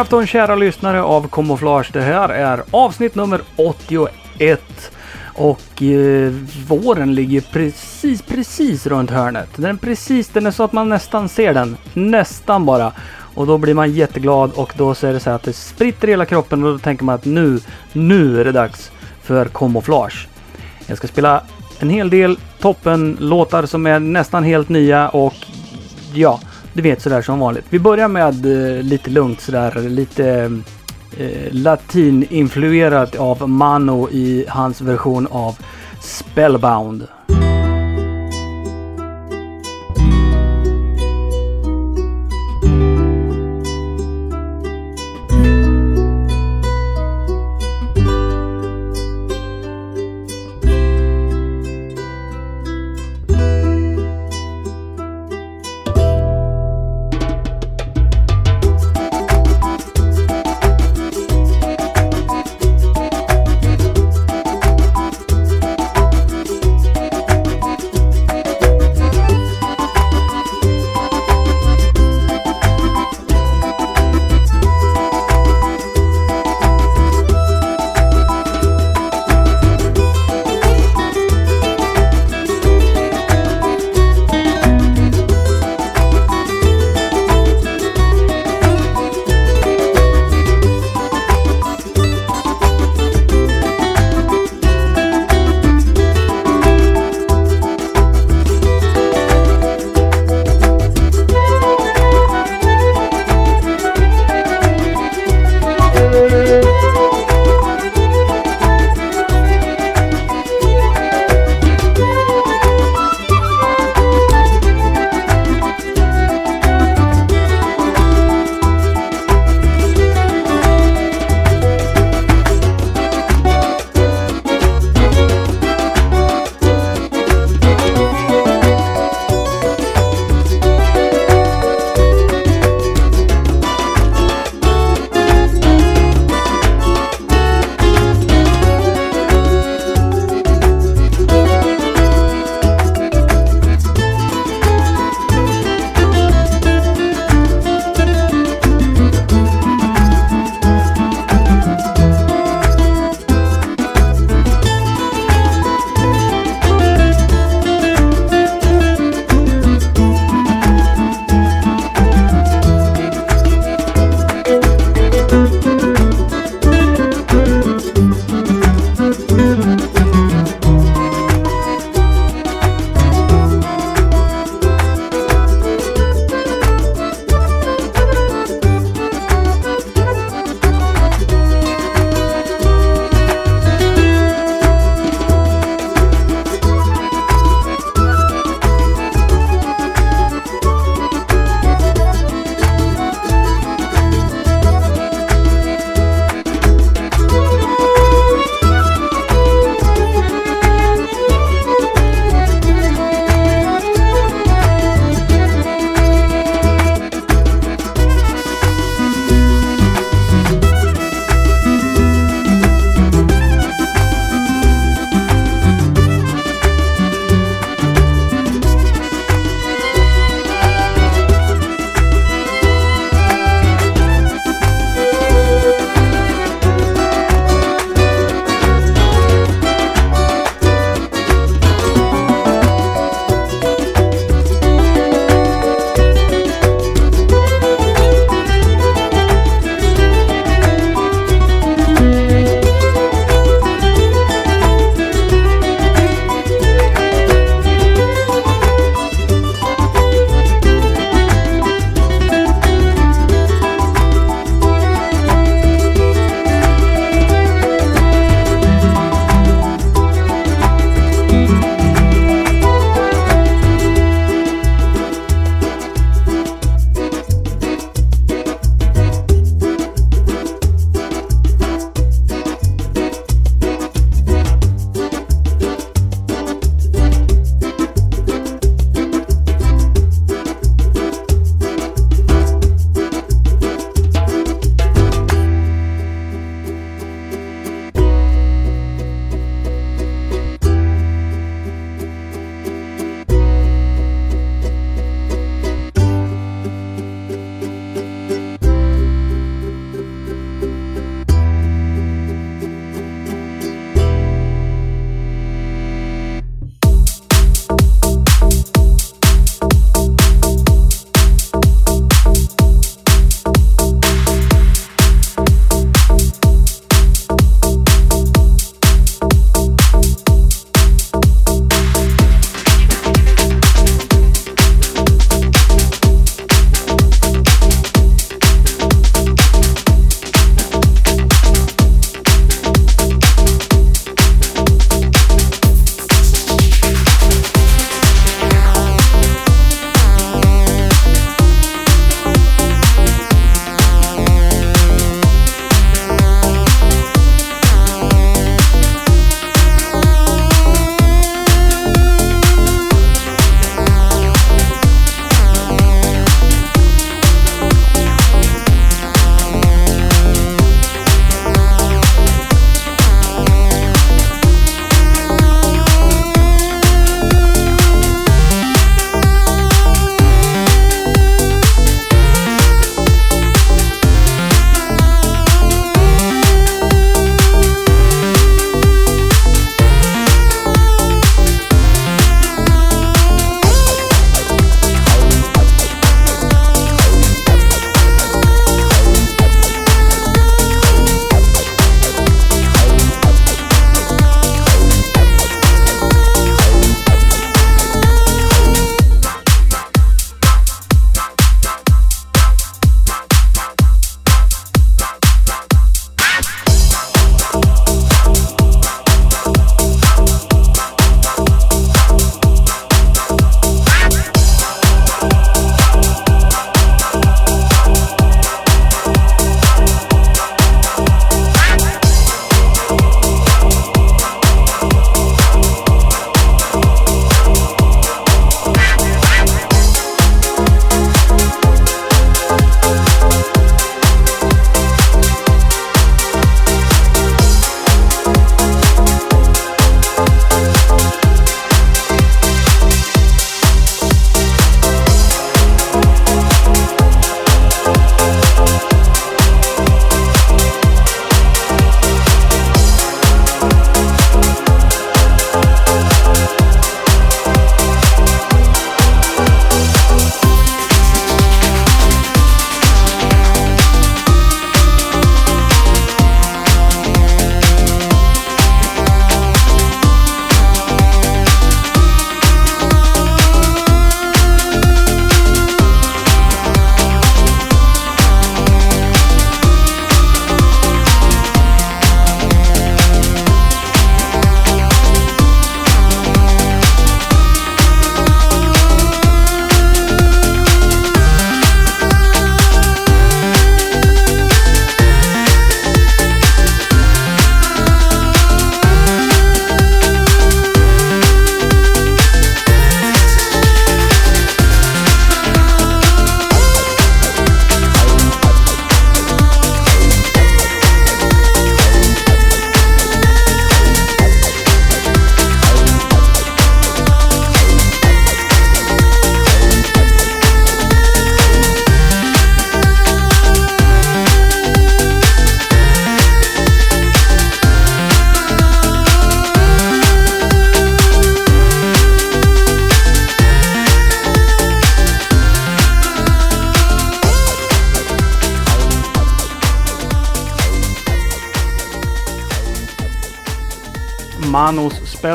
God afton kära lyssnare av Kamouflage. Det här är avsnitt nummer 81. Och eh, våren ligger precis, precis runt hörnet. Den är precis, den är så att man nästan ser den. Nästan bara. Och då blir man jätteglad och då så är det så att det spritter i hela kroppen och då tänker man att nu, nu är det dags för Kamouflage. Jag ska spela en hel del toppen-låtar som är nästan helt nya och ja, du vet sådär som vanligt. Vi börjar med eh, lite lugnt sådär, lite eh, latininfluerat av Mano i hans version av Spellbound.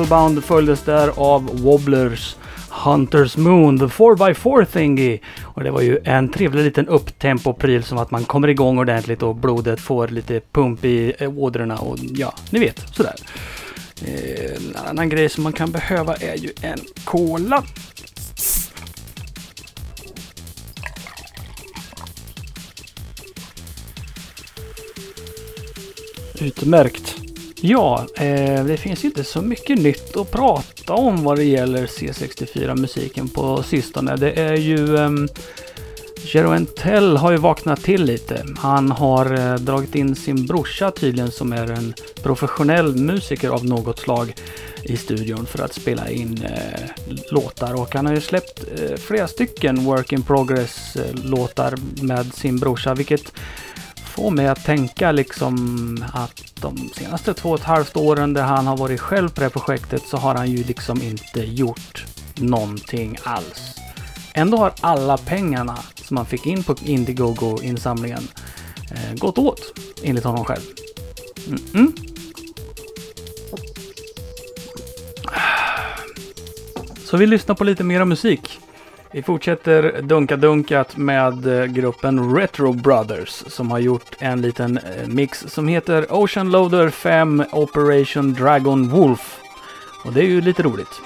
Spellbound följdes där av Wobblers Hunters Moon, the 4x4 thingy. Och det var ju en trevlig liten upptempo-pryl som att man kommer igång ordentligt och blodet får lite pump i eh, ådrorna och ja, ni vet sådär. Eh, en annan grej som man kan behöva är ju en cola. Utmärkt. Ja, eh, det finns inte så mycket nytt att prata om vad det gäller C64-musiken på sistone. Det är ju... Eh, Jeroen Tell har ju vaknat till lite. Han har eh, dragit in sin brorsa tydligen som är en professionell musiker av något slag i studion för att spela in eh, låtar och han har ju släppt eh, flera stycken Work in Progress-låtar eh, med sin brorsa vilket får mig att tänka liksom att de senaste två och ett halvt åren där han har varit själv på det här projektet så har han ju liksom inte gjort någonting alls. Ändå har alla pengarna som han fick in på Indiegogo-insamlingen eh, gått åt, enligt honom själv. Mm -mm. Så vi lyssnar på lite mera musik. Vi fortsätter dunka-dunkat med eh, gruppen Retro Brothers som har gjort en liten eh, mix som heter Ocean Loader 5 Operation Dragon Wolf. Och det är ju lite roligt.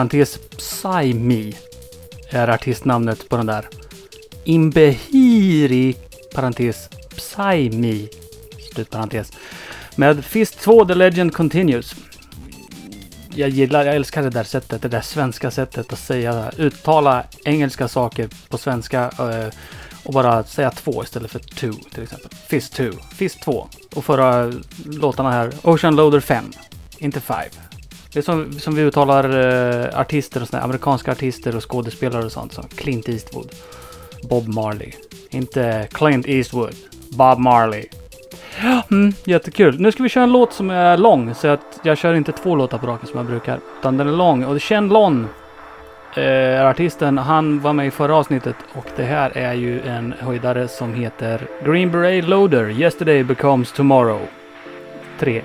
Parentes Psymi, är artistnamnet på den där. Imbehiri, parentes Psymi, slutparentes. Med Fist 2 The Legend Continues. Jag gillar, jag älskar det där sättet, det där svenska sättet att säga, uttala engelska saker på svenska eh, och bara säga två istället för two till exempel. Fist 2, Fist 2. Och förra låtarna här, Ocean Loader 5, inte 5. Det är som, som vi uttalar eh, artister och sådana amerikanska artister och skådespelare och sånt som Clint Eastwood, Bob Marley. Inte Clint Eastwood, Bob Marley. Mm, jättekul. Nu ska vi köra en låt som är lång så att jag kör inte två låtar på raken som jag brukar. Utan den är lång och Chen Lon eh, artisten, han var med i förra avsnittet och det här är ju en höjdare som heter Green Beret Loader Yesterday Becomes Tomorrow 3.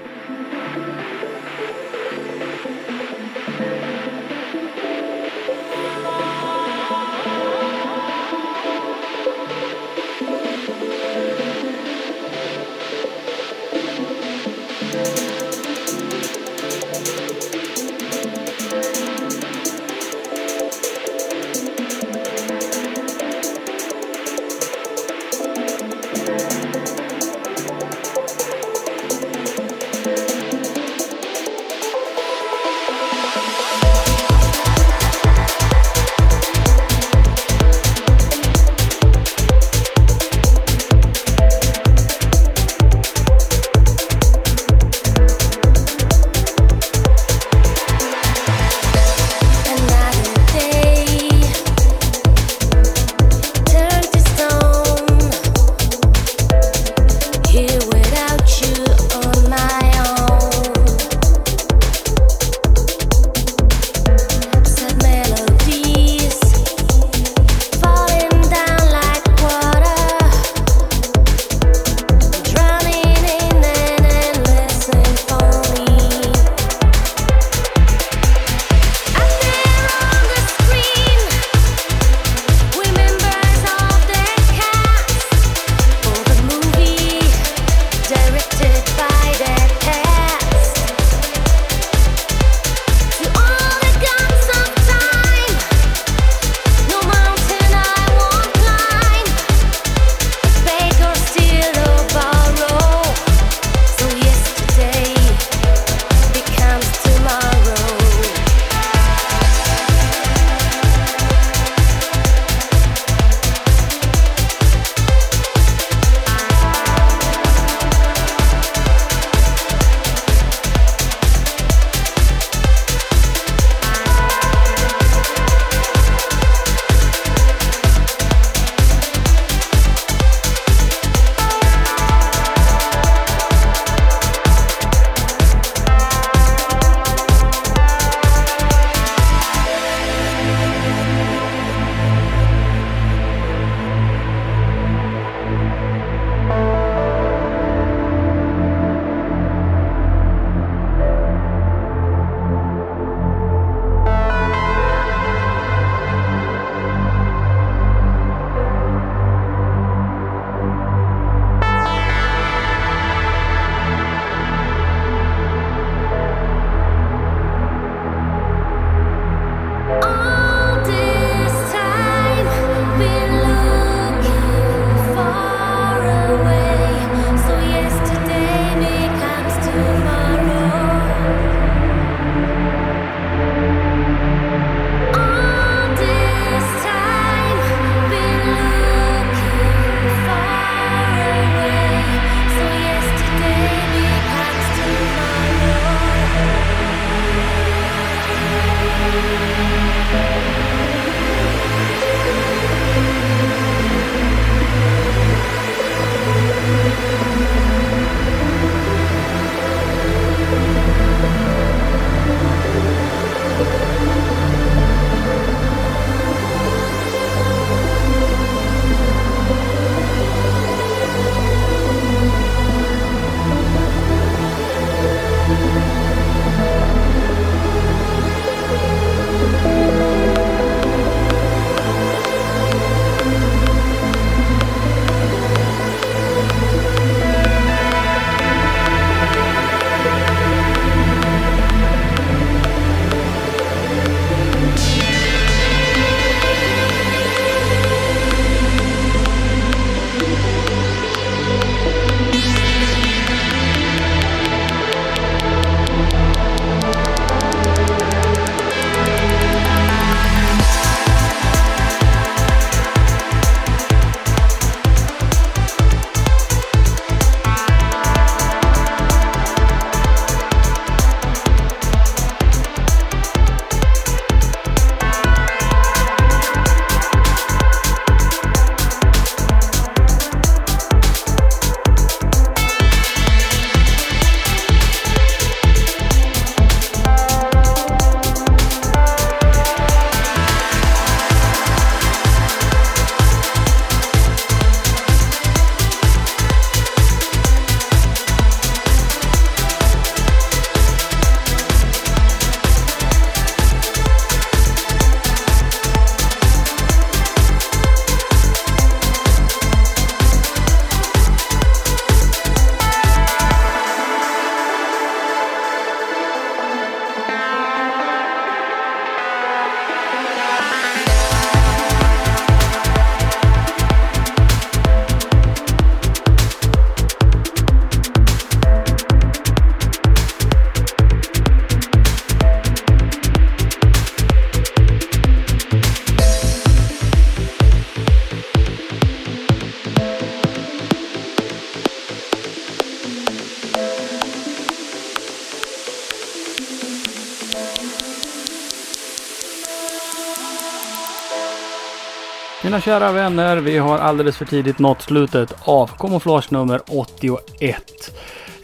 Mina kära vänner, vi har alldeles för tidigt nått slutet av kamouflage nummer 81.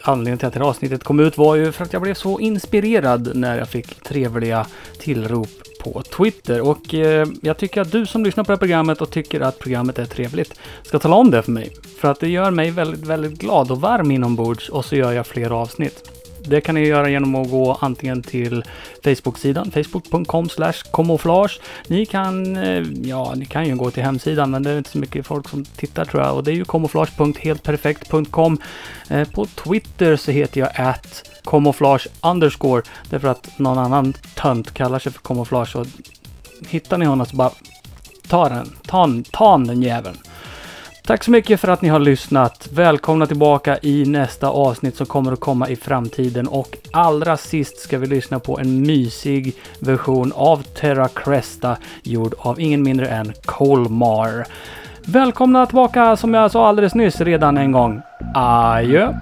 Anledningen till att det här avsnittet kom ut var ju för att jag blev så inspirerad när jag fick trevliga tillrop på Twitter. Och eh, jag tycker att du som lyssnar på det här programmet och tycker att programmet är trevligt ska tala om det för mig. För att det gör mig väldigt, väldigt glad och varm inombords och så gör jag fler avsnitt. Det kan ni göra genom att gå antingen till Facebook-sidan, facebook.com kamouflage. Ni kan, eh, ja, ni kan ju gå till hemsidan, men det är inte så mycket folk som tittar tror jag. Och det är ju kamouflage.heltperfekt.com. Eh, på Twitter så heter jag att camouflage underscore. Därför att någon annan tönt kallar sig för camouflage. Och hittar ni honom så bara ta den, ta, ta den jäveln. Tack så mycket för att ni har lyssnat. Välkomna tillbaka i nästa avsnitt som kommer att komma i framtiden. Och allra sist ska vi lyssna på en mysig version av Terra Cresta gjord av ingen mindre än Colmar. Välkomna tillbaka som jag sa alldeles nyss redan en gång. Adjö!